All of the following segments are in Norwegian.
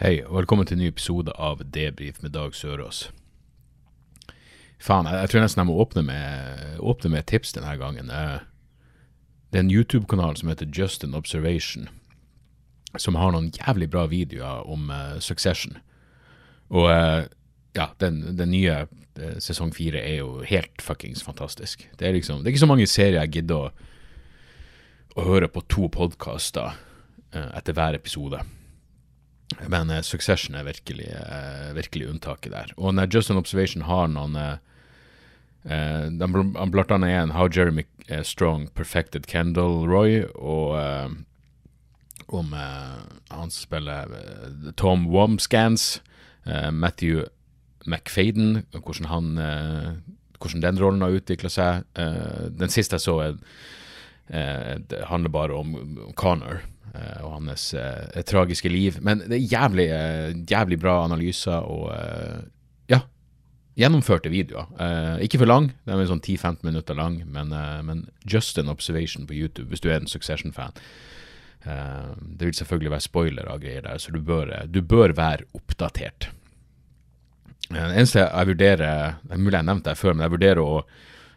Hei, og velkommen til en ny episode av Debrif med Dag Sørås. Faen, jeg, jeg tror nesten jeg må åpne med, åpne med et tips denne gangen. Eh, Det er en YouTube-kanal som heter Just an Observation, som har noen jævlig bra videoer om uh, Succession. Og uh, ja, den, den nye uh, sesong fire er jo helt fuckings fantastisk. Det er liksom, det er ikke så mange serier jeg gidder å, å høre på to podkaster etter hver episode. Men uh, Succession er virkelig, uh, virkelig unntaket der. Og når Just an Observation har noen uh, de, Blant annet en How Jeremy Strong Perfected Kendall Roy, og om han spiller Tom Womscans, Matthew McFaden, hvordan, han, hvordan den rollen har utvikla seg. Den siste jeg så, er, det handler bare om Connor eh, og hans eh, tragiske liv. Men det er jævlig, eh, jævlig bra analyser og eh, ja, gjennomførte videoer. Eh, ikke for lang, de er sånn 10-15 minutter lang, men, eh, men just an observation på YouTube hvis du er en Succession-fan. Eh, det vil selvfølgelig være spoiler av greier der, så du bør, eh, du bør være oppdatert. Eh, Det eneste jeg vurderer Det er mulig jeg nevnte det før, men jeg vurderer å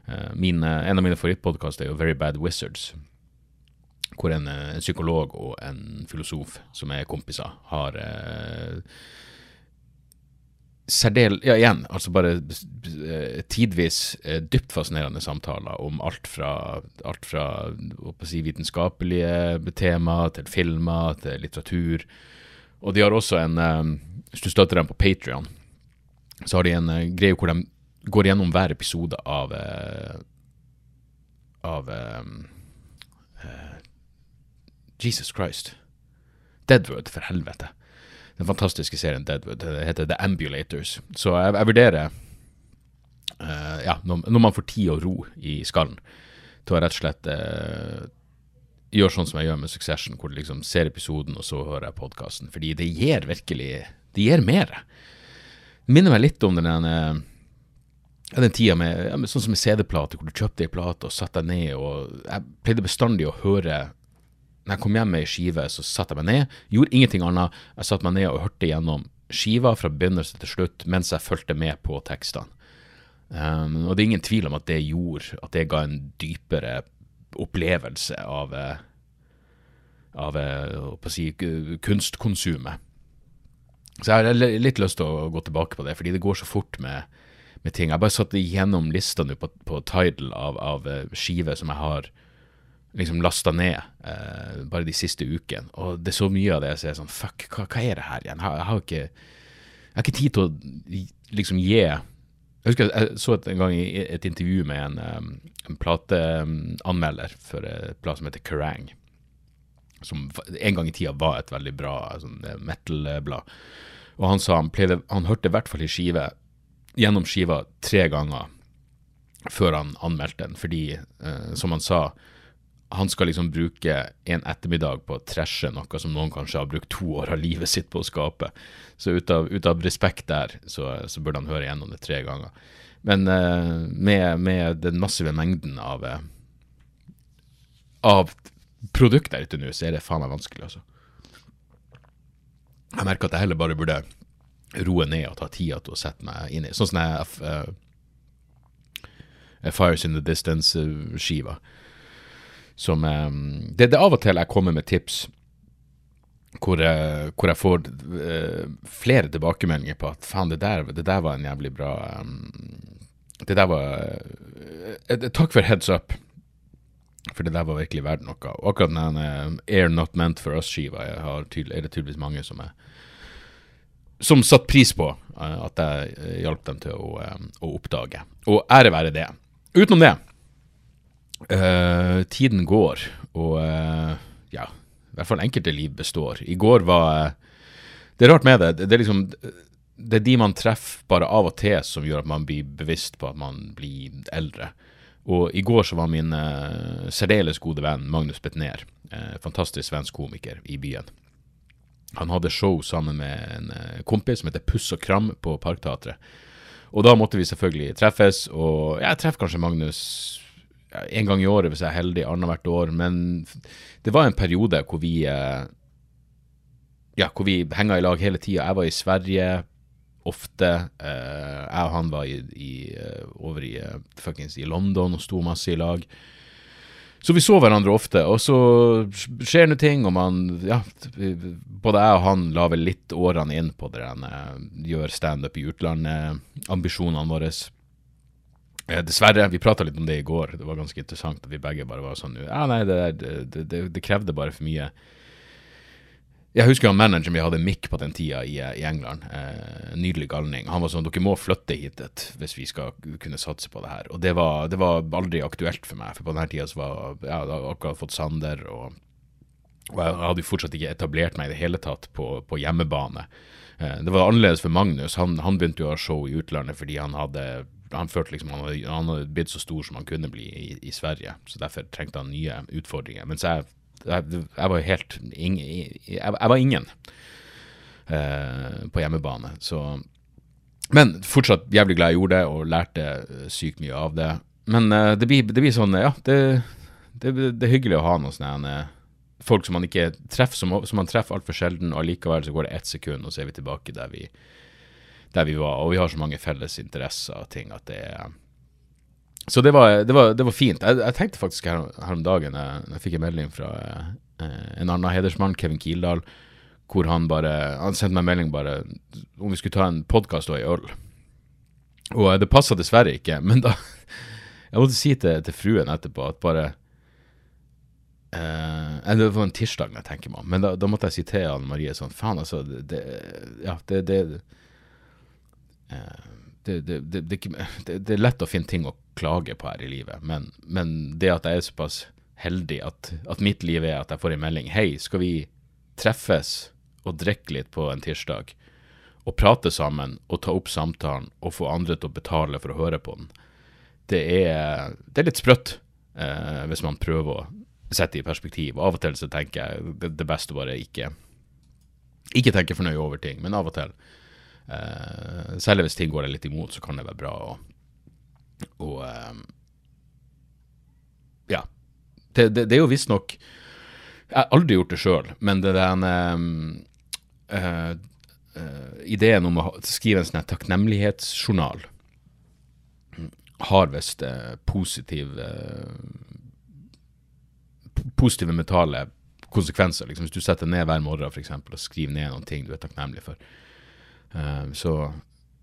eh, min, eh, En av mine favorittpodkaster er jo Very Bad Wizards. Hvor en, eh, en psykolog og en filosof som er kompiser, har eh, særdel... Ja, igjen, altså bare tidvis dypt fascinerende samtaler om alt fra, alt fra si, vitenskapelige tema til filmer til litteratur. Og de har også en Hvis du støtter dem på Patrion, så har de en greie hvor de går gjennom hver episode av eh, Av um, uh, Jesus Christ. Deadwood, for helvete. Den fantastiske serien Deadwood. Det heter The Ambulators. Så jeg, jeg vurderer uh, Ja, når, når man får tid og ro i skallen, til å rett og slett uh, gjøre sånn som jeg gjør med Succession, hvor du liksom ser episoden, og så hører jeg podkasten. Fordi det gir virkelig Det gir mer. Det minner meg litt om den eh, ja, den tida med, ja, sånn som med CD-plate, hvor du kjøpte ei plate og satte deg ned, og jeg pleide bestandig å høre Når jeg kom hjem med ei skive, så satte jeg meg ned, gjorde ingenting annet. Jeg satte meg ned og hørte gjennom skiva fra begynnelse til slutt mens jeg fulgte med på tekstene. Um, og det er ingen tvil om at det gjorde At det ga en dypere opplevelse av eh, Av eh, å si, kunstkonsumet. Så jeg har litt lyst til å gå tilbake på det, fordi det går så fort med, med ting. Jeg bare satt igjennom lista nå på, på Tidal av, av eh, skiver som jeg har liksom lasta ned eh, bare de siste ukene. Og det er så mye av det jeg ser sånn Fuck, hva, hva er det her igjen? Jeg, har- jeg har ikke Jeg har ikke tid til å liksom gi Jeg husker jeg så et, en gang et intervju med en, um, en plateanmelder for et blad som heter Kerrang! Som en gang i tida var et veldig bra sånn, eh, metal-blad. Og han sa han, pleide, han hørte i hvert fall i skive gjennom skiva tre ganger før han anmeldte den, fordi, eh, som han sa, han skal liksom bruke en ettermiddag på å trashe noe som noen kanskje har brukt to år av livet sitt på å skape. Så ut av, ut av respekt der, så, så burde han høre gjennom det tre ganger. Men eh, med, med den massive mengden av, eh, av produkt der ute nå, så er det faen meg vanskelig, altså. Jeg merker at jeg heller bare burde roe ned og ta tida til å sette meg inn i Sånn som jeg uh, Fires in the Distance-skiva. Som um, det, det er av og til jeg kommer med tips hvor, jeg- hvor jeg får uh, flere tilbakemeldinger på at faen, det det der var en jævlig bra um, Det der var uh, eh, Takk for heads up. For det der var virkelig verdt noe. Og akkurat den uh, Air Not Meant For Us-skiva er det tydeligvis mange som er som satte pris på eh, at jeg eh, hjalp dem til å, eh, å oppdage. Og ære være det. Utenom det, eh, tiden går, og eh, ja, i hvert fall enkelte liv består. I går var, eh, Det er rart med det. Det er liksom Det er de man treffer bare av og til som gjør at man blir bevisst på at man blir eldre. Og i går så var min uh, særdeles gode venn Magnus Betnér, uh, fantastisk svensk komiker, i byen. Han hadde show sammen med en uh, kompis som heter Puss og Kram på Parkteatret. Og da måtte vi selvfølgelig treffes, og jeg treffer kanskje Magnus en gang i året hvis jeg er heldig, annethvert år. Men det var en periode hvor vi ja, hvor vi henga i lag hele tida. Jeg var i Sverige ofte. Uh, jeg og han var i, i, over i, i London og sto masse i lag. Så vi så hverandre ofte, og så skjer det ting, og man Ja, både jeg og han la vel litt årene inn på det der gjør standup i utlandet, ambisjonene våre. dessverre, vi prata litt om det i går, det var ganske interessant at vi begge bare var sånn Ja, nei, det, det, det, det krevde bare for mye jeg husker han manageren vi hadde Mick på den tida i, i England. Eh, nydelig galning. Han var sånn dere må flytte hit et, hvis vi skal kunne satse på det her. Og det var, det var aldri aktuelt for meg, for på denne tida så var jeg hadde akkurat fått Sander, og, og, jeg hadde jo fortsatt ikke etablert meg i det hele tatt på, på hjemmebane. Eh, det var annerledes for Magnus. Han, han begynte jo å ha show i utlandet fordi han hadde han følte liksom han hadde, han hadde blitt så stor som han kunne bli i, i Sverige, så derfor trengte han nye utfordringer. Mens jeg jeg, var helt ing, jeg, jeg, var ingen eh, på hjemmebane. Så Men fortsatt jævlig glad jeg gjorde det, og lærte sykt mye av det. Men eh, det, blir, det, blir, sånn, ja, det, det, det er hyggelig å ha noen sånne eh, folk som man ikke treffer, som, som man treffer altfor sjelden, og allikevel så går det ett sekund, og så er vi tilbake der vi, der vi var. Og vi har så mange felles interesser og ting at det er så det var, det var, det var fint. Jeg, jeg, tenkte faktisk her, her om dagen jeg, jeg, fikk en melding fra eh, en annen hedersmann, Kevin Kildahl, hvor han bare Han sendte meg en melding bare om vi skulle ta en podkast og ei øl. Og det passa dessverre ikke, men da Jeg måtte si til, til fruen etterpå at bare eh, Det var en tirsdag, jeg tenker meg men da, da, måtte jeg si til Anne Marie sånn Faen, altså det, Ja, det, det eh, det, det, det, det, er lett å finne ting å klage på her i livet, men, men det at jeg er såpass heldig at, at, mitt liv er at jeg får en melding Hei, skal vi treffes og drikke litt på en tirsdag? Og prate sammen og ta opp samtalen og få andre til å betale for å høre på den. Det er, det er litt sprøtt eh, hvis man prøver å sette det i perspektiv. Av og til så tenker jeg det, det beste bare ikke Ikke tenke for nøye over ting, men av og til Eh, særlig hvis ting går deg litt imot, så kan det være bra å og, uh, Ja. Det, det, det er jo visstnok Jeg har aldri gjort det sjøl, men det er den uh, Ideen om å skrive en sånn takknemlighetsjournal har visst positiv positive mentale konsekvenser. Liksom, hvis du setter ned hver morgen for eksempel, og skriver ned noen ting du er takknemlig for, Uh, så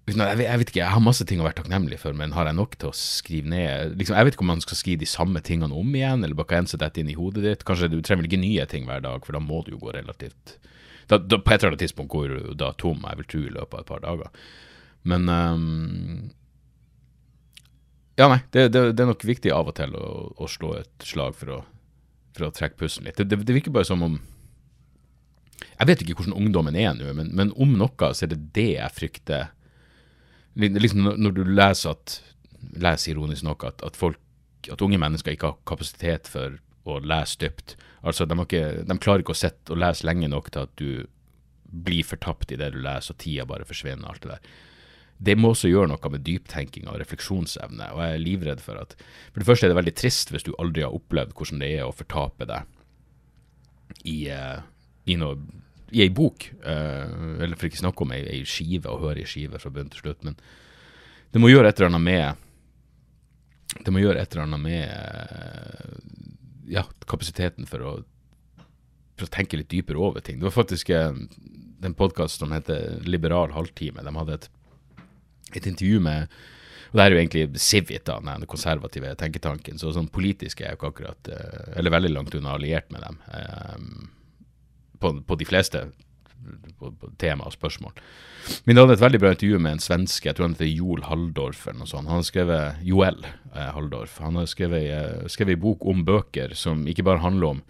jeg vet, jeg vet, ikke, jeg har masse ting å være takknemlig for, men har jeg nok til å skrive ned liksom, Jeg vet ikke om man skal skrive de samme tingene om igjen, eller bare ense dette inn i hodet ditt. Kanskje Du trenger vel ikke nye ting hver dag, for da må du jo gå relativt da, da, På et eller annet tidspunkt går du da tom, jeg vil tro, i løpet av et par dager. Men um, Ja, nei, det, det, det, er nok viktig av og til å, å slå et slag for å, for å trekke pusten litt. Det, det virker bare som om jeg vet ikke hvordan ungdommen er nå, men, men, om noe så er det det jeg frykter. Liksom når du leser at leser ironisk nok at, at, folk, at unge mennesker ikke har kapasitet for å lese dypt. Altså, de, ikke, de klarer ikke å sitte og lese lenge nok til at du blir fortapt i det du leser, og tida bare forsvinner. alt det der. Det må også gjøre noe med dyptenking og refleksjonsevne, og jeg er livredd for at For det første er det veldig trist hvis du aldri har opplevd hvordan det er å fortape deg i, uh, i noe i ei bok, uh, eller for ikke snakke om ei, ei skive, og høre ei skive fra bunn til slutt, men det må gjøre et eller annet med Det må gjøre et eller annet med uh, ja, kapasiteten for å, for å tenke litt dypere over ting. Det var faktisk uh, en podkasten som heter Liberal halvtime. De hadde et, et intervju med og det er jo egentlig Civit, da, den konservative tenketanken. Så sånn politisk er jeg jo ikke akkurat Eller veldig langt unna alliert med dem. Um, på, på de fleste tema og spørsmål. Men det hadde et veldig bra intervju med en svenske, jeg tror han heter Joel Halldorf eller noe sånt. Han har skrevet Joel eh, Halldorf. Han har skrevet, eh, en bok om bøker som ikke bare handler om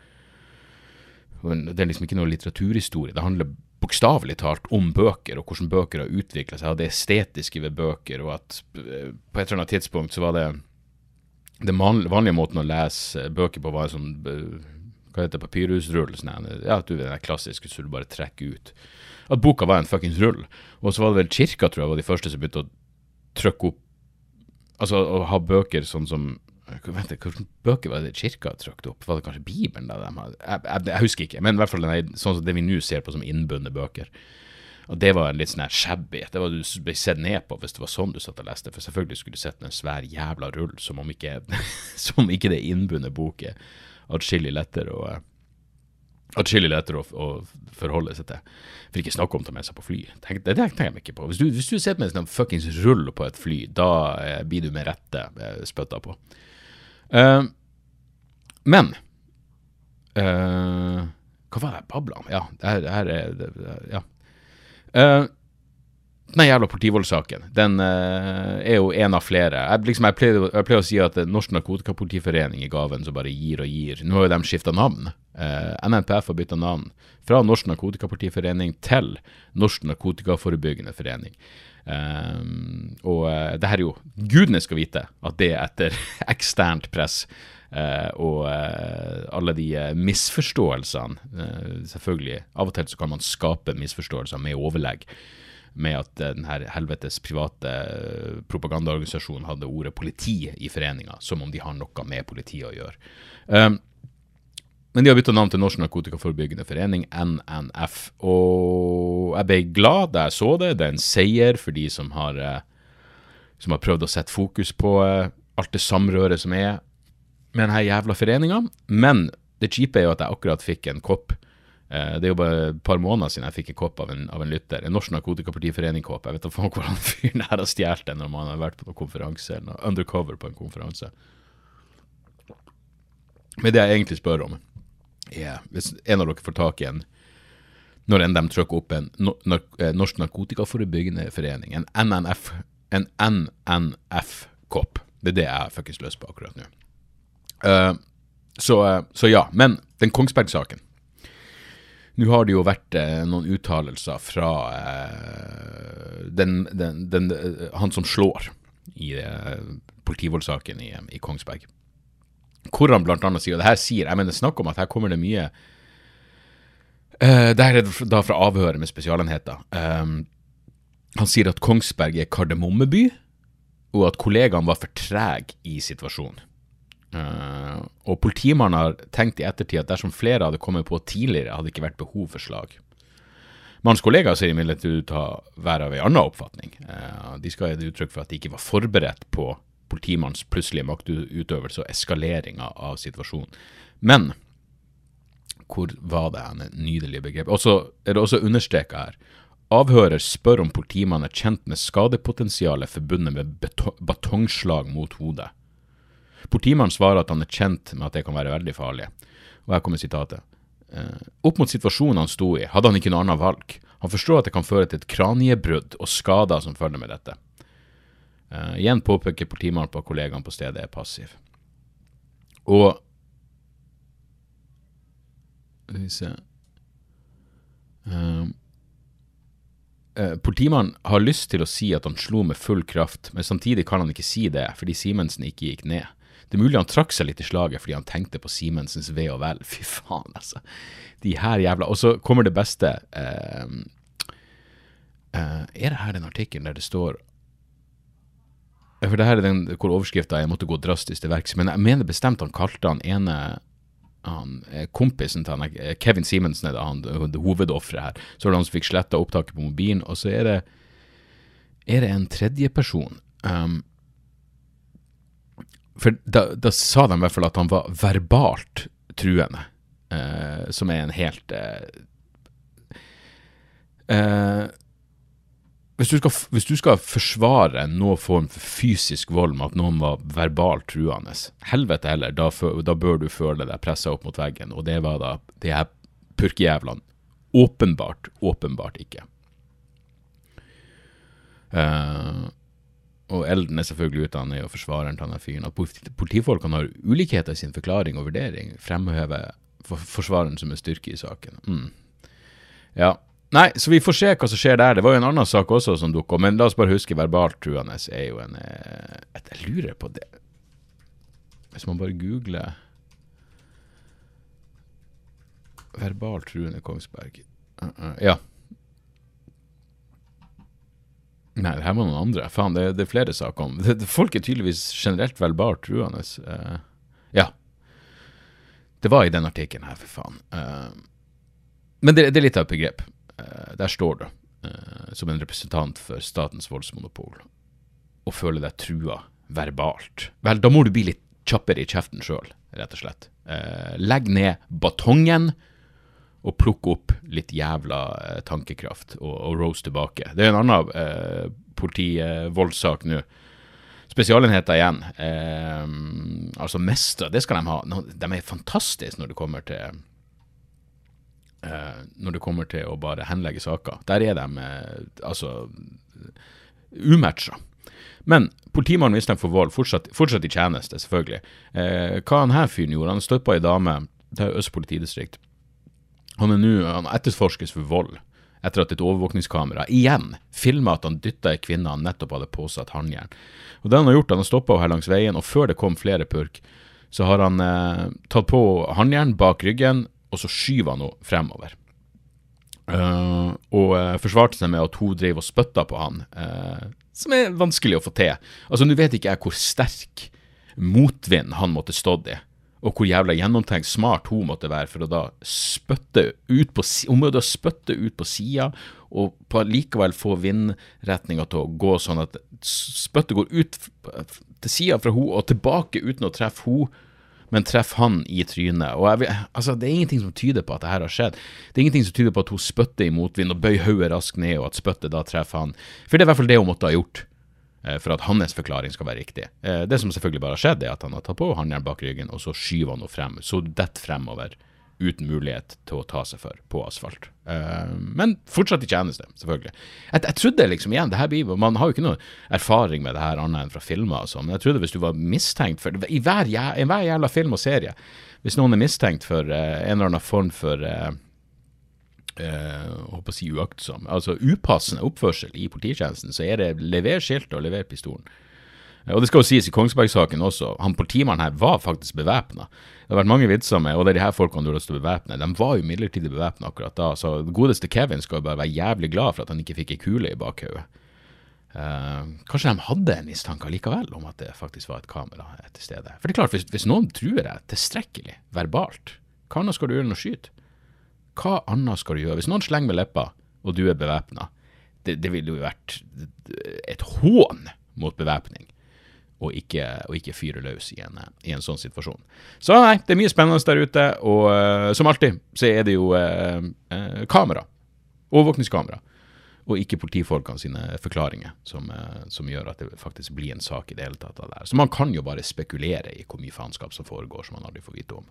Det er liksom ikke noe litteraturhistorie. Det handler bokstavelig talt om bøker, og hvordan bøker har utvikla seg, og det estetiske ved bøker, og at eh, på et eller annet tidspunkt så var det den vanlige måten å lese bøker på var en sånn eh, hva heter det, papyrusrull. Sånn, ja, du vet den klassiske så du bare trekker ut. At boka var en fuckings rull. Og så var det vel kirka, tror jeg, var de første som begynte å trykke opp Altså å ha bøker sånn som Vent, Hvilke bøker var det kirka trykte opp? Var det kanskje Bibelen? da? Jeg, jeg, jeg, husker ikke, men i hvert fall denne, sånn som det vi nå ser på som innbundne bøker. Og Det var litt sånn her shabby. Det var du ble sett ned på hvis det var sånn du satt og leste. For selvfølgelig skulle du sett en svær jævla rull, som om ikke, som ikke det innbundne bok er atskillig lettere å Atskillig lettere å, å, forholde seg til. For ikke snakke om å ta med seg på fly. Tenk, det, tenker jeg ikke på. Hvis du, hvis du sitter med en sånn fuckings rull på et fly, da eh, blir du med rette eh, spytta på. Uh, men uh, Hva var det jeg babla om? Ja, det her, er Ja. Uh, den jævla politivoldssaken den uh, er jo en av flere. Jeg, liksom, jeg, pleier, jeg, pleier, å si at Norsk Narkotikapolitiforening i gaven som bare gir og gir. Nå har jo de skifta navn. Uh, NNPF har bytta navn fra Norsk Narkotikapolitiforening til Norsk Narkotikaforebyggende forening. Um, og uh, det her er jo Gudene skal vite at det er etter eksternt press. Uh, og uh, alle de misforståelsene Selvfølgelig, av og til så kan man skape misforståelser med overlegg. Med at denne helvetes private propagandaorganisasjonen hadde ordet politi i foreninga, som om de har noe med politiet å gjøre. Um, men de har bytta navn til Norsk Narkotikaforebyggende Forening, NNF. Og jeg ble glad da jeg så det. Det er en seier for de som har, eh, som har prøvd å sette fokus på eh, alt det samrøret som er med denne jævla foreninga. Men det kjipe er jo at jeg akkurat fikk en kopp. Eh, det er jo bare et par måneder siden jeg fikk en kopp av en, av en lytter. En Norsk Narkotikapartiforening-kopp. Jeg vet da faen hvor fyren her har stjålet den når man har vært på noen konferanse, eller noe undercover på en konferanse. Men det jeg egentlig spør om, er Hvis en av dere får tak i en når enn de trykker opp en eh, Norsk Narkotikaforebyggende Forening, en NNF, en NNF-kopp. Det er det jeg har fuckings lyst på akkurat nå. Uh, så, så, ja. Men den Kongsberg-saken Nå har det jo vært eh, noen uttalelser fra den, den, den, han som slår i politivoldssaken i, i Kongsberg hvor han bl.a. sier, og det her sier jeg mener snakk om at her kommer det mye eh, Det her er da fra avhøret med Spesialenheter. Um, han sier at Kongsberg er kardemommeby, og at kollegaene var for trege i situasjonen. Uh, og politimannen har tenkt i ettertid at dersom flere hadde kommet på tidligere, hadde det ikke vært behov for slag. Mannens kollegaer ser imidlertid ut til å være av en annen oppfatning. Uh, de skal gi uttrykk for at de ikke var forberedt på politimannens plutselige maktutøvelse og eskaleringa av situasjonen. Men hvor var det en nydelig begrep? Og så er det også understreka her. Avhører spør om politimannen er kjent med skadepotensialet forbundet med batongslag mot hodet. Politimannen svarer at han er kjent med at det kan være veldig farlig. Og her kommer sitatet. Eh, opp mot situasjonen han sto i, hadde han ikke noe annet valg. Han forstår at det kan føre til et kraniebrudd og skader som følger med dette. Uh, igjen påpeker politimannen på at kollegaen på stedet er passiv. Og Skal vi se uh, uh, Politimannen har lyst til å si at han slo med full kraft, men samtidig kan han ikke si det fordi Simensen ikke gikk ned. Det er mulig han trakk seg litt i slaget fordi han tenkte på Simensens ve og vel. Fy faen, altså. De her jævla Og så kommer det beste. Uh, uh, er det her den artikkelen der det står for det her er den hvor overskrifta jeg måtte gå drastisk til verks. Men jeg mener bestemt han kalte han ene han, eh, kompisen til han, eh, Kevin Simensen er det, han, hovedofferet her. Så er det han som fikk sletta opptaket på mobilen. Og så er det, er det en tredjeperson. Um, for da, da, sa de i hvert fall at han var verbalt truende, eh, som er en helt eh, uh, hvis du, skal, hvis du skal forsvare noen form for fysisk vold med at noen var verbalt truende, helvete heller, da, da bør du føle deg pressa opp mot veggen. Og det var da de her purkejævlene åpenbart, åpenbart ikke. Uh, og Elden er selvfølgelig ute, han er jo forsvareren til denne fyren. At politifolkene har ulikheter i sin forklaring og vurdering, fremhever forsvareren som en styrke i saken. Mm. Ja, Nei, så vi får se hva som skjer der. Det var jo en annen sak også som dukka opp, men la oss bare huske verbalt truende er jo en et, Jeg lurer på det Hvis man bare googler Verbalt truende Kongsberg uh, uh, Ja. Nei, det her var noen andre. Faen, det, det er flere saker om det, Folk er tydeligvis generelt verbalt truende. Uh, ja. Det var i den artikkelen her, for faen. men det, det, er litt av et begrep. der står du, som en representant for statens voldsmonopol, og føler deg trua verbalt. Vel, da må du bli litt kjappere i kjeften sjøl, rett og slett. legg ned batongen og plukke opp litt jævla eh, tankekraft og, og rose tilbake. Det er en annen eh, politivoldssak nå. Spesialenheter igjen. Eh, altså mestre, det skal de ha. De er fantastiske når det kommer til eh, Når det kommer til å bare henlegge saker. Der er de eh, altså umatcha. Men politimannen mistenkt for vold, fortsatt, fortsatt, i tjeneste, selvfølgelig. Eh, hva han her fyren gjorde, han stoppa ei dame, det er Øst politidistrikt han er nå etterforskes for vold etter at et overvåkningskamera igjen filma at han dytta ei kvinne han nettopp hadde påsatt håndjern. Og Det han har gjort, han har stoppa henne langs veien, og før det kom flere purk, så har han eh, tatt på håndjern bak ryggen, og så skyver han henne fremover. Uh, og uh, forsvarte seg med at hun drev og spytta på han, uh, som er vanskelig å få til. Altså, Nå vet ikke jeg hvor sterk motvind han måtte stått i og hvor jævla gjennomtenkt smart hun måtte være for å da spytte ut på Hun må da spytte ut på sida, og på likevel få vindretninga til å gå sånn at spyttet går ut til sida fra hun og tilbake uten å treffe hun, men treffer han i trynet. Og jeg, altså, Det er ingenting som tyder på at det her har skjedd. Det er ingenting som tyder på at hun spytter i motvind og bøyer hodet raskt ned, og at spyttet da treffer han. For det er i hvert fall det hun måtte ha gjort. Eh, for at hans forklaring skal være riktig. Eh, det som selvfølgelig bare har skjedd, er at han har tatt på håndjern bak ryggen, og så skyver han henne frem. Så detter fremover uten mulighet til å ta seg for på asfalt. Eh, men fortsatt i tjeneste, selvfølgelig. Jeg, jeg, trodde liksom igjen, det her blir, Man har jo ikke noe erfaring med det her annet enn fra filmer og sånn, men jeg trodde hvis du var mistenkt for I hver, i hver jævla film og serie, hvis noen er mistenkt for en eller annen form for eh, håper å si uaktsom, altså upassende oppførsel i polititjenesten, så er det lever skiltet og lever pistolen. Eh, og Det skal jo sies i Kongsberg-saken også, han politimannen her var faktisk bevæpna. Det har vært mange vitser med, og det er de her folkene du har lyst til å bevæpne, de var jo midlertidig bevæpna akkurat da. Så godeste Kevin skal jo bare være jævlig glad for at han ikke fikk ei kule i bakhodet. Eh, kanskje de hadde en mistanke likevel om at det faktisk var et kamera til stede. For det er klart, hvis, hvis noen truer deg tilstrekkelig verbalt, hva annet skal du gjøre enn å skyte? Hva annet skal du gjøre? Hvis noen slenger med leppa, og du er bevæpna, det, det ville jo vært et hån mot bevæpning og ikke, ikke fyre løs i en, i en, sånn situasjon. Så nei, det er mye spennende der ute, og uh, som alltid så er det jo uh, uh, kamera. Overvåkningskamera. Og ikke politifolkene sine forklaringer som, som, gjør at det faktisk blir en sak i det hele tatt av det her. Så man kan jo bare spekulere i hvor mye faenskap som foregår som man aldri får vite om.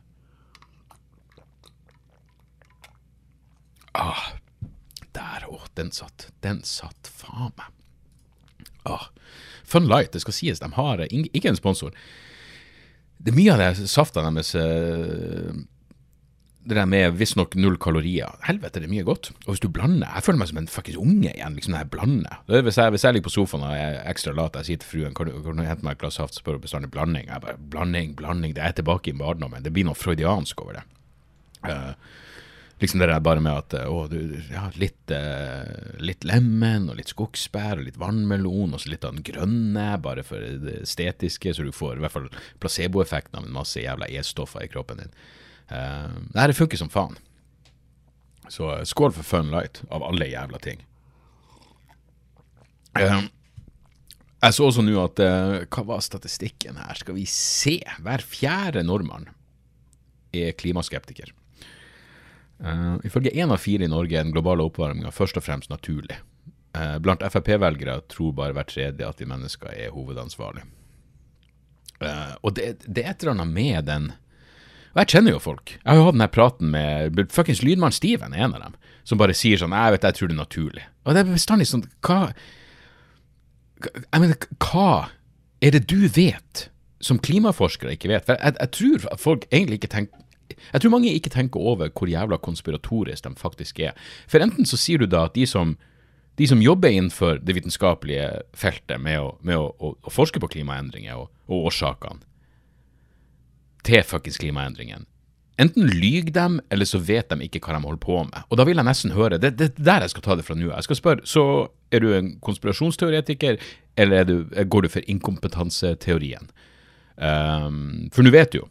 Ah, der, å, den satt. Den satt, faen meg. Ah. Fun Light, det skal sies, de har ikke en sponsor. Det er mye av det safta deres eh, det der med visstnok null kalorier. Helvete, det er mye godt. Og hvis du blander Jeg føler meg som en fuckings unge igjen, liksom når jeg blander. Hvis jeg, hvis jeg ligger på sofaen og er ekstra lat, jeg sier til fruen kan du, kan du hente meg et glass saft, spør hun bestandig blanding. Jeg bare blanding, blanding. Det er tilbake i barndommen. Det blir noe freudiansk over det. Uh, Liksom det der bare med at å, du, ja, litt, eh, litt lemen og litt skogsbær og litt vannmelon og så litt av den grønne, bare for det estetiske, så du får i hvert fall placeboeffekten av en masse jævla E-stoffer i kroppen din. Uh, det her funker som faen. Så uh, skål for Fun Light, av alle jævla ting. Uh, jeg så også nå at Hva var statistikken her? Skal vi se. Hver fjerde nordmann er klimaskeptiker. Uh, ifølge én av fire i Norge er den globale oppvarminga først og fremst naturlig. Uh, blant Frp-velgere tror bare hver tredje at vi mennesker er hovedansvarlig. Uh, og det, det, er et eller annet med den Og jeg kjenner jo folk. Jeg har jo hatt denne praten med fuckings lydmann Steven, en av dem, som bare sier sånn Jeg vet, jeg tror det er naturlig. Og det er bestandig sånn Hva Jeg mener, hva er det du vet som klimaforskere ikke vet? For jeg, jeg tror folk egentlig ikke tenker Jeg tror mange ikke tenker over hvor jævla konspiratorisk de faktisk er. For enten så sier du da at de som, de som jobber innenfor det vitenskapelige feltet med å, med å, å, å forske på klimaendringer og, og årsakene til fuckings klimaendringen, enten lyver dem, eller så vet de ikke hva de holder på med. Og da vil jeg nesten høre Det er der jeg skal ta det fra nå. Jeg skal spørre, så er du en konspirasjonsteoretiker, eller du, går du for inkompetanseteorien? Um, for nå vet du jo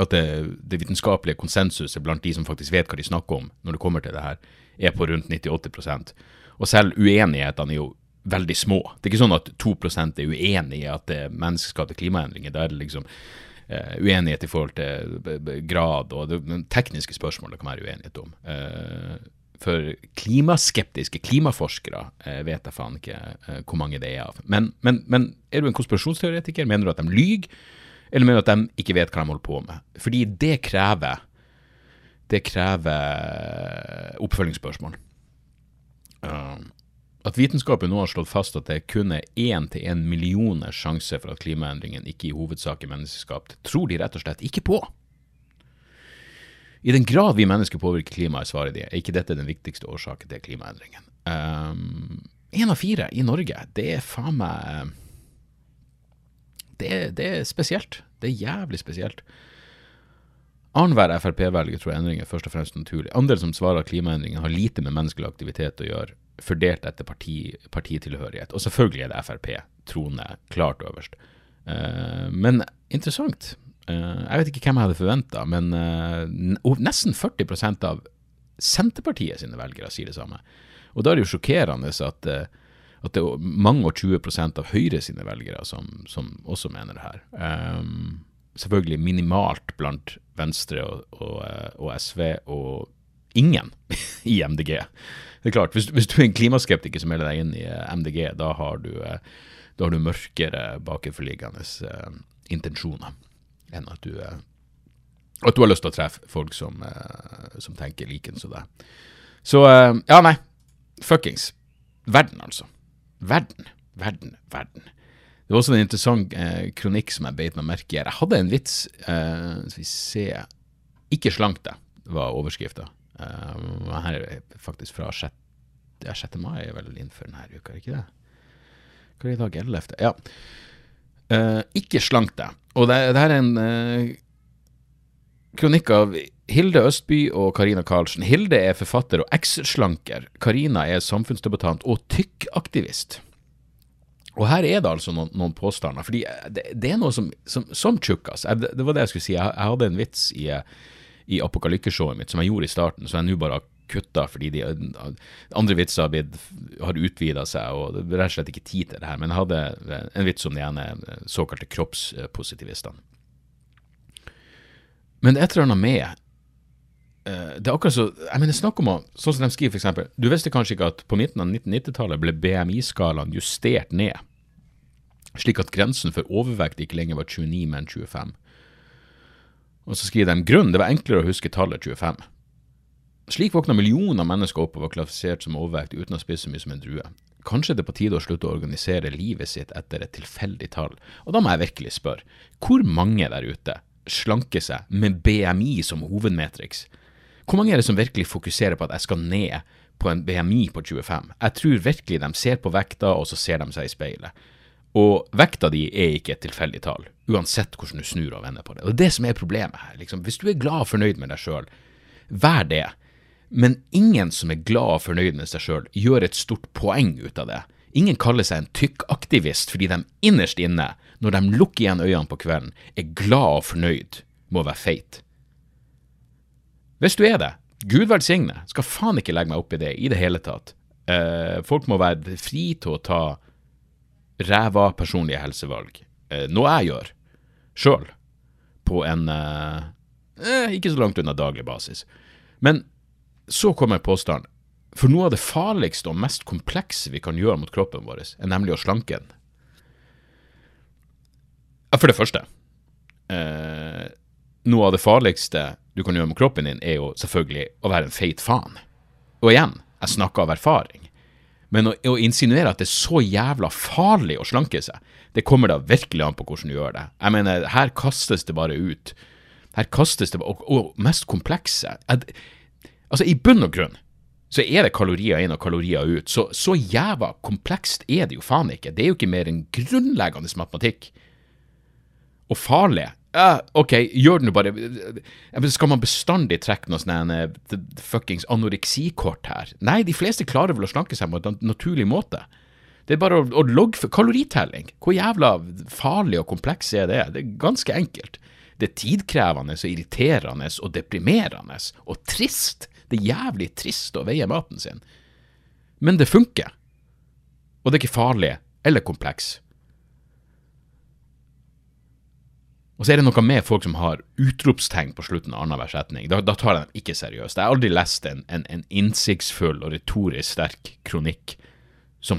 at det, det, vitenskapelige konsensuset blant de som faktisk vet hva de snakker om når det kommer til det her, er på rundt 98 Og selv uenighetene er jo veldig små. Det er ikke sånn at 2 er uenig i at det er menneskeskapte klimaendringer. Da er det liksom uh, uenighet i forhold til grad og det, tekniske spørsmål det kan være uenighet om. Uh, for klimaskeptiske klimaforskere vet jeg faen ikke hvor mange det er av. Men, men, men, er du en konspirasjonsteoretiker? Mener du at de lyver? Eller mener at de ikke vet hva de holder på med? Fordi det krever det krever oppfølgingsspørsmål. Uh, at vitenskapen nå har slått fast at det kun er én til én millioner sjanse for at klimaendringen ikke i hovedsak er menneskeskapt, tror de rett og slett ikke på. I den grad vi mennesker påvirker klimaet, svarer de, er ikke dette den viktigste årsaken til klimaendringen. Én um, av fire i Norge, det er faen meg det, det, er spesielt. Det er jævlig spesielt. Annenhver Frp-velger tror endringer først og fremst naturlig. Andre som svarer at klimaendringer har lite med menneskelig aktivitet å gjøre, fordelt etter parti, partitilhørighet. Og selvfølgelig er det Frp trone klart øverst. Uh, men interessant. Uh, jeg vet ikke hvem jeg hadde forventa, men uh, nesten 40% av Senterpartiet sine velgere sier det samme. Og da er det jo sjokkerende at, at det er mange og 20% av Høyre sine velgere som, som også mener det her. Um, selvfølgelig minimalt blant Venstre og, og, og SV, og ingen i MDG. Det er klart, hvis, hvis, du er en klimaskeptiker som melder deg inn i eh, MDG, da har du, eh, da har du mørkere bakenforliggende uh, intensjoner enn at du, uh, at du har lyst til å treffe folk som, uh, som tenker likens som deg. Så ja, nei. Fuckings. Verden, altså. Verden, verden, verden. Det var også en interessant kronikk som jeg beit meg merke i. Jeg hadde en vits Skal vi se Ikke slank deg, var overskrifta. Uh, her er faktisk fra 6. Ja, 6. mai er vel innenfor denne uka, ikke det? Hva er det i dag? 11.? Ja. Uh, ikke slank deg. Og det, det her er en uh, kronikk av Hilde Østby og Karina Karlsen. Hilde er forfatter og eks-slanker. Karina er samfunnsdebattant og tykkaktivist. Og her er det altså noen, noen påstander. fordi det, det, er noe som, som, som tjukkas. Det, det var det jeg skulle si. Jeg, jeg hadde en vits i i apokalykkeshowet mitt, som jeg gjorde i starten, så jeg nå bare har kutta fordi de andre vitser har, har utvida seg, og det er rett og slett ikke tid til det her. Men jeg hadde en vits om de ene såkalte kroppspositivistene. Men det er et eller annet med eh, det er akkurat så jeg mener Snakk om å Sånn som de skriver, f.eks. Du visste kanskje ikke at på midten av 1990-tallet ble BMI-skalaen justert ned, slik at grensen for overvekt ikke lenger var 29, men 25. Og så skriver de grunn, det var enklere å huske tallet 25. Slik våkna millioner av mennesker opp og var klassifisert som overvekt uten å spise så mye som en drue. Kanskje det er på tide å slutte å organisere livet sitt etter et tilfeldig tall. Og da må jeg virkelig spørre, hvor mange der ute slanker seg med BMI som hovedmetriks? Hvor mange er det som virkelig fokuserer på at jeg skal ned på en BMI på 25? Jeg tror virkelig de ser på vekta, og så ser de seg i speilet. Og vekta di er ikke et tilfeldig tall, uansett hvordan du snur og vender på det. Og det er det som er problemet her. Liksom. Hvis du er glad og fornøyd med deg sjøl, vær det. Men ingen som er glad og fornøyd med seg sjøl, gjør et stort poeng ut av det. Ingen kaller seg en tykkaktivist fordi de innerst inne, når de lukker igjen øynene på kvelden, er glad og fornøyd med å være feit. Hvis du er det, Gud velsigne, skal faen ikke legge meg opp i det i det hele tatt. Eh, folk må være fri til å ta ræva personlige helsevalg. Eh, noe jeg gjør sjøl, på en eh, eh, ikke så langt unna daglig basis. Men så kommer påstanden. For noe av det farligste og mest komplekse vi kan gjøre mot kroppen vår, er nemlig å slanke den. For det første eh, Noe av det farligste du kan gjøre med kroppen din, er jo selvfølgelig å være en feit faen. Og igjen, jeg snakker av erfaring. Men å, å, insinuere at det er så jævla farlig å slanke seg, det kommer da virkelig an på hvordan du gjør det. Jeg mener, her kastes det bare ut Her kastes det Og, og mest komplekse at, Altså, i bunn og grunn så er det kalorier inn og kalorier ut. Så, så jævla komplekst er det jo faen ikke. Det er jo ikke mer enn grunnleggende matematikk. Og farlig. Ja, OK, gjør det nå bare Skal man bestandig trekke noe sånn eh, fuckings anoreksikort her? Nei, de fleste klarer vel å slanke seg på en naturlig måte. Det er bare å, å logge for kaloritelling. Hvor jævla farlig og kompleks er det? Det er ganske enkelt. Det er tidkrevende og irriterende og deprimerende og trist. Det er jævlig trist å veie maten sin. Men det funker. Og det er ikke farlig eller kompleks. Og så er det noe med folk som har utropstegn på slutten av annenhver setning. Da, da, tar jeg dem ikke seriøst. Jeg har aldri lest en, en, en innsiktsfull og retorisk sterk kronikk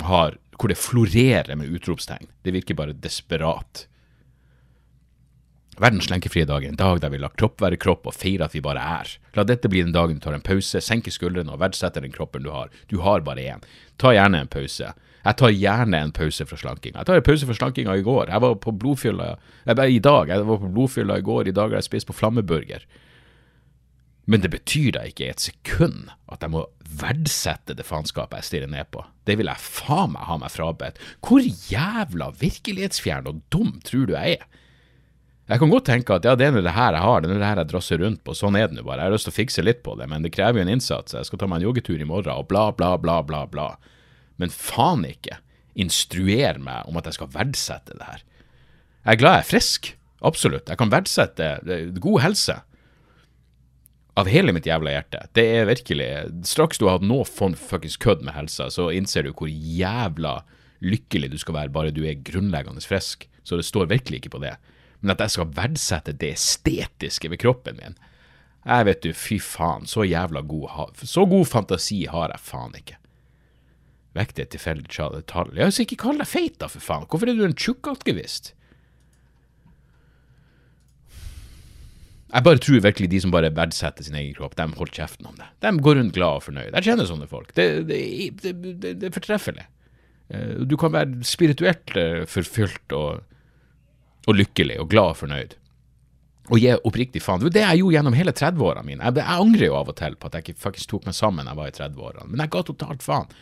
har, hvor det florerer med utropstegn. Det virker bare desperat. Verdens lenkefrie dag er en dag der vi lar kropp være kropp og feirer at vi bare er. La dette bli den dagen du tar en pause, senker skuldrene og verdsetter den kroppen du har. Du har bare én. Ta gjerne en pause. Jeg tar gjerne en pause fra slankinga. Jeg tar en pause fra slankinga i går. Jeg var på blodfylla i dag. Jeg var på blodfylla i går. I dag har jeg spist på flammeburger. Men det betyr da ikke et sekund at jeg må verdsette det faenskapet jeg stirrer ned på. Det vil jeg faen meg ha meg frabedt. Hvor jævla virkelighetsfjern og dum tror du jeg er? Jeg kan godt tenke at ja, det er det her jeg har, det er det her jeg drasser rundt på, sånn er det nå bare. Jeg har lyst til å fikse litt på det, men det krever jo en innsats. Jeg skal ta meg en joggetur i morgen, og bla, bla, bla, bla, bla. Men faen ikke instruer meg om at jeg skal verdsette det her. Jeg er glad jeg er frisk, absolutt. Jeg kan verdsette god helse. Av hele mitt jævla hjerte. Det er virkelig Straks du har hatt noe fuckings kødd med helsa, så innser du hvor jævla lykkelig du skal være bare du er grunnleggende frisk. Så det står virkelig ikke på det men at jeg skal verdsette det estetiske ved kroppen min Jeg vet du, fy faen, så jævla god Så god fantasi har jeg faen ikke. Vekk det tilfeldig tall. Ja, så ikke kall deg feit, da, for faen. Hvorfor er du en tjukkaktivist? Jeg bare tror virkelig de som bare verdsetter sin egen kropp, de holder kjeften om det. De går rundt glad og fornøyd. Jeg kjenner sånne folk. Det, det, det, det er fortreffelig. Eh, du kan være spirituelt eh, forfylt og og lykkelig og glad og fornøyd. Og gi oppriktig faen. Det var det jeg gjorde gjennom hele 30-årene mine. Jeg, jeg, angrer jo av og til på at jeg ikke faktisk tok meg sammen da jeg var i 30-årene, men jeg ga totalt faen.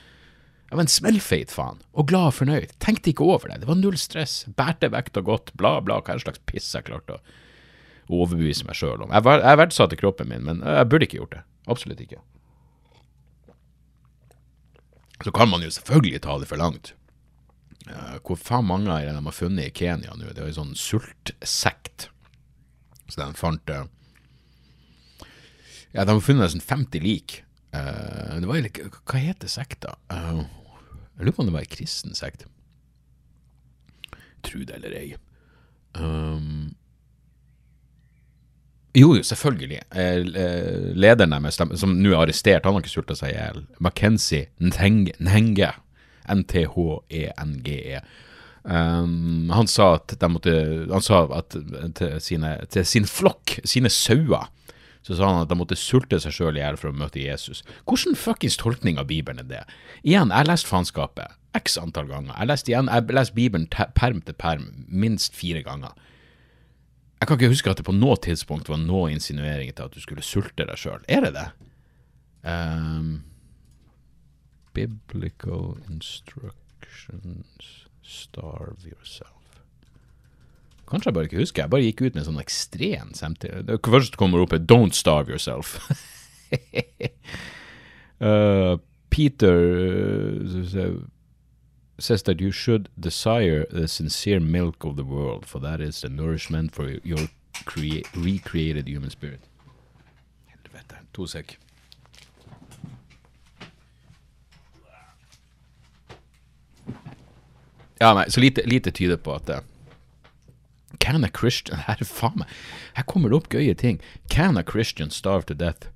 Jeg var en smellfeit faen, og glad og fornøyd. Tenkte ikke over det. Det var null stress. Bærte vekta godt, bla, bla, hva slags piss jeg klarte å overbevise meg sjøl om. Jeg, jeg verdsatte kroppen min, men jeg burde ikke gjort det. Absolutt ikke. Så kan man jo selvfølgelig ta det for langt. Hvor faen mange av dem har funnet i Kenya nå? Det er jo sånn sultsekt. Så de fant uh, Ja, de har funnet sånn 50 lik. Uh, det var Hva heter sekta? Uh, jeg lurer på om det var ei kristen sekt. Tro det eller ei. Um, jo, jo, selvfølgelig. Lederen deres, som nå er arrestert, han har ikke sulta seg i hjel. Mackenzie. Ntenge N-T-H-E-N-G-E. Um, han sa at de måtte Han sa at til, sine, til sin flokk, sine sauer, så sa han at de måtte sulte seg sjøl i hjel for å møte Jesus. Hvordan fuckings tolkning av Bibelen er det? Igjen, jeg har lest faenskapet x antall ganger. Jeg leste igjen, jeg leste Bibelen perm til perm minst fire ganger. Jeg kan ikke huske at det på noe tidspunkt var noe insinuering til at du skulle sulte deg sjøl. Er det det? Um, Biblical instructions Starve yourself. Kanskje jeg bare ikke husker. Jeg bare gikk ut med sånn ekstrem samtidig. først kommer kommer opp et 'Don't starve yourself'. uh, Peter uh, says that you should desire the sincere milk of the world, for that is the nourishment for your recreated human spirit. Helvete. To sek. Ja, nei, så lite, lite tyder på at uh, Can a Christian Her, faen meg, her kommer det opp gøye ting. Can a Christian starve to death?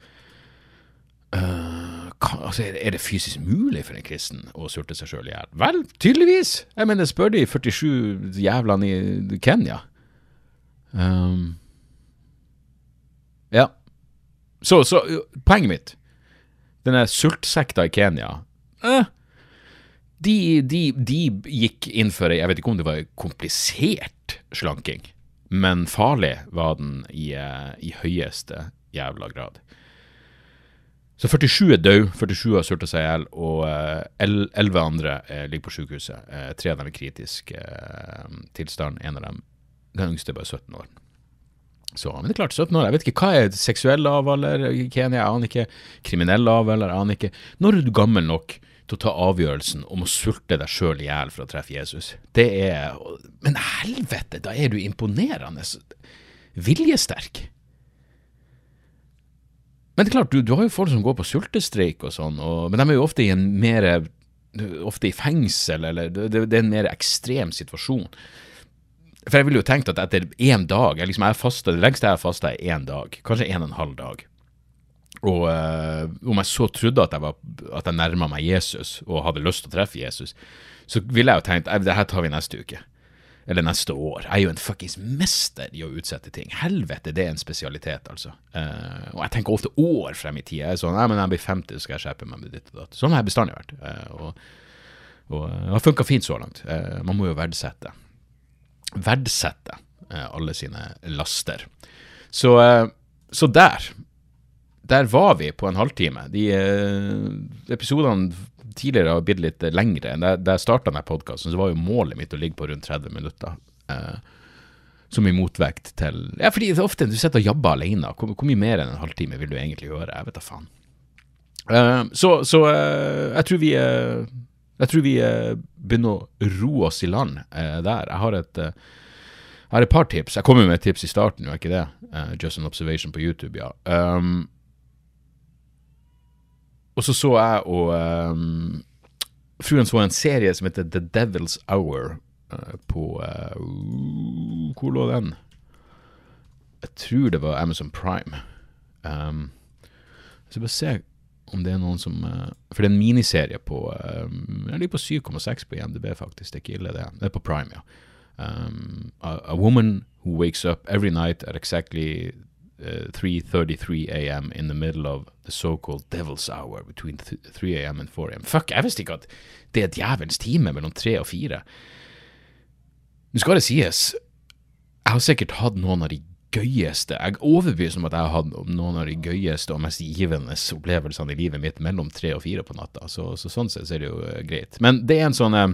Uh, kan, altså, er, det fysisk mulig for en kristen å sulte seg sjøl i hjel? Vel, tydeligvis. Jeg mener, spør de 47 jævlene i Kenya. Um, ja. Så, så, poenget mitt Denne sultsekta i Kenya eh, de, de, de, gikk inn for Jeg vet ikke om det var komplisert slanking. men farlig var den i, eh, i høyeste jævla grad. Så 47 er døde, 47 har sulta seg i hjel, og uh, 11 andre uh, ligger på sykehuset. Tre av dem i kritisk tilstand, en av dem, den yngste, er bare 17 år. Så, men det er klart, 17 år, jeg vet ikke hva er seksuell lavalder i Kenya, jeg aner ikke. Kriminell lavalder, jeg aner ikke. Når er du gammel nok til å ta avgjørelsen om å sulte deg sjøl i hjel for å treffe Jesus? Det er Men helvete, da er du imponerende viljesterk. Men det er klart, du, du, har jo folk som går på sultestreik og sånn, og, men de er jo ofte i en mer Ofte i fengsel, eller det, det, er en mer ekstrem situasjon. For jeg ville jo tenkt at etter én dag jeg liksom, jeg fastet, Det lengste jeg har fasta, er én dag. Kanskje en og en halv dag. Og uh, om jeg så trodde at jeg, var, jeg nærma meg Jesus og hadde lyst til å treffe Jesus, så ville jeg jo tenkt det her tar vi neste uke eller neste år. Jeg er jo en fuckings mester i å utsette ting. Helvete, det er en spesialitet, altså. Uh, og jeg tenker ofte år frem i tid. Jeg er sånn Nei, men jeg blir 50, så skal jeg skjerpe meg med ditt og datt. Sånn har jeg bestandig vært. Uh, og, og det har funka fint så langt. Man må jo verdsette. Verdsette alle sine laster. Så, så der der var vi på en halvtime. De episodene tidligere har blitt litt lengre. Da, jeg starta denne podkasten, så var jo målet mitt å ligge på rundt 30 minutter. Eh, som i motvekt til Ja, fordi det er ofte du sitter og jabber alene. Hvor, hvor, mye mer enn en halvtime vil du egentlig gjøre? Jeg vet da faen. Eh, så, så eh, jeg tror vi eh, Jeg tror vi eh, begynner å roe oss i land eh, der. Jeg har et jeg har et par tips. Jeg kom jo med et tips i starten, jo ikke det? just an observation på YouTube, ja. Um, og så så jeg og um, fruen så en serie som heter The Devil's Hour uh, på uh, Hvor lå den? Jeg tror det var Amazon Prime. Um, så bare se om det er noen som uh, For det er en miniserie på um, Jeg ligger på 7,6 på IMDb, faktisk. Det er ikke ille, det. Det er på Prime, ja. Um, a, a, woman who wakes up every night at exactly 3.33 uh, a.m. in the middle of the so-called devil's hour between 3 a.m. and 4 a.m. Fuck, jeg visste ikke at det er djevelens time mellom tre og fire. Nå skal det sies, jeg har sikkert hatt noen av de gøyeste Jeg er overbevist om at jeg har hatt noen av de gøyeste og mest givende opplevelsene i livet mitt mellom tre og fire på natta, så, så sånn sett er det jo uh, greit. Men det er en sånn uh,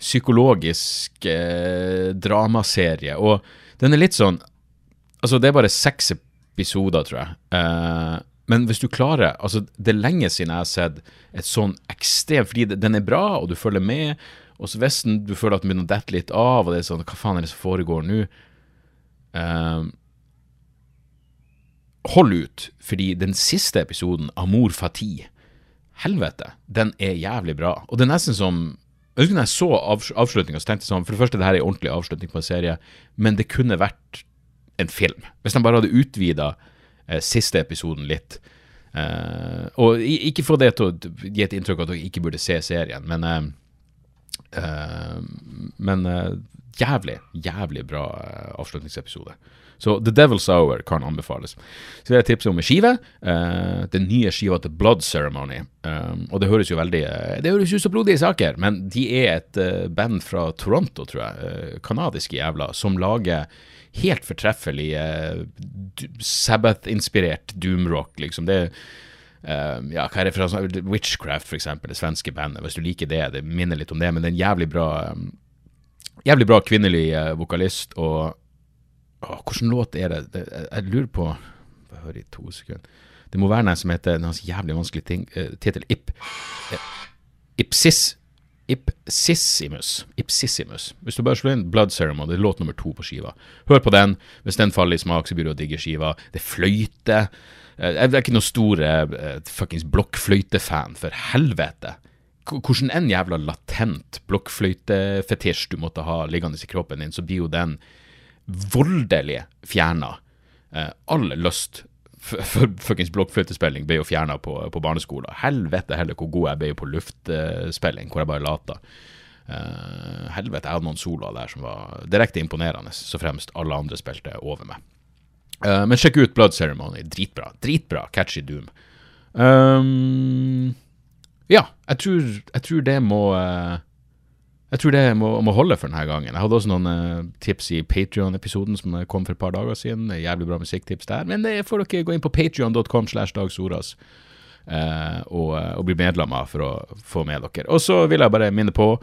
psykologisk uh, dramaserie, og den er litt sånn Altså, det er bare seks episoder, tror jeg. Uh, men hvis du klarer altså Det er lenge siden jeg har sett et sånn ekstremt Fordi den er bra, og du følger med. Og så hvis du føler at den begynner å dette litt av, og det er sånn Hva faen er det som foregår nå? Uh, hold ut, fordi den siste episoden, Amor Fatih Helvete, den er jævlig bra. Og det er nesten som jeg husker når jeg så avslutninga, så tenkte jeg sånn For det første, det her er en ordentlig avslutning på en serie, men det kunne vært en film. Hvis de bare hadde utvida eh, siste episoden litt. Eh, og ikke få det til å gi et inntrykk av at dere ikke burde se serien, men eh, eh Men eh, jævlig, jævlig bra eh, avslutningsepisode. Så The Devil's Hour kan anbefales. Så vil jeg tipse om en skive. Uh, den nye skiva til Blood Ceremony. Um, og det høres jo veldig Det høres ut som blodige saker, men de er et uh, band fra Toronto, tror jeg. Kanadiske jævler, som lager helt fortreffelig Sabbath-inspirert doomrock, liksom. Det uh, ja, hva er det for sånn, Witchcraft, for eksempel, det svenske bandet. Hvis du liker det, det minner litt om det, men det er en jævlig bra um, Jævlig bra kvinnelig uh, vokalist, og å, Hvilken låt er det? det jeg lurer på Bare hør i to sekunder. Det må være den som heter en jævlig vanskelig ting, uh, tittel Ip, Ipsis Ipsissimus. Ipsissimus. Hvis du bare slår inn Blood Ceremony, det er låt nummer to på skiva. Hør på den. Hvis den faller i smak, så blir du å digge skiva. Det er fløyte. Eh, jeg er ikke noen stor uh, fuckings blokkfløytefan, for helvete. Hvordan en jævla latent blokkfløytefetisj du måtte ha liggende i kroppen din, så blir jo den voldelig fjerna. eh, all lyst fuckings blokkfløytespilling ble jo fjerna på, på barneskolen. Helvete heller hvor god jeg ble på luftspilling, hvor jeg bare lata. Uh, helvete, jeg hadde noen soloer der som var direkte imponerende, så fremst alle andre spilte over meg. Uh, men sjekk ut Blood Ceremony. Dritbra. Dritbra. Catchy Doom. Um, ja, jeg tror, jeg tror, det må uh, Jeg tror det må, må holde for denne gangen. Jeg hadde også noen eh, tips i Patrion-episoden som kom for et par dager siden. Jævlig bra musikktips der. Men det får dere gå inn på patrion.com slash dagsoras eh, og, og bli medlemmer for å få med dere. Og så vil jeg bare minne på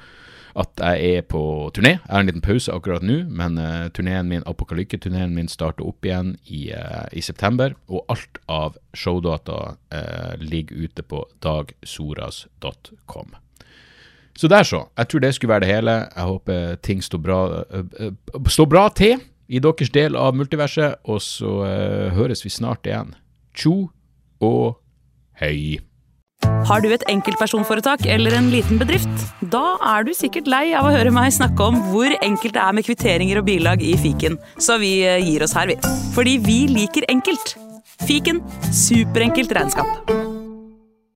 at jeg er på turné. Jeg har en liten pause akkurat nå, men uh, turneen min, Apokalykke-turneen min starter opp igjen i, uh, i, september. Og alt av showdata uh, ligger ute på dagsoras.com. Så der, så. Jeg tror det skulle være det hele. Jeg håper ting står bra, står bra til i deres del av multiverset, og så høres vi snart igjen. Tjo og hei. Har du et enkeltpersonforetak eller en liten bedrift? Da er du sikkert lei av å høre meg snakke om hvor enkelt det er med kvitteringer og bilag i fiken, så vi gir oss her, vi. Fordi vi liker enkelt. Fiken superenkelt regnskap.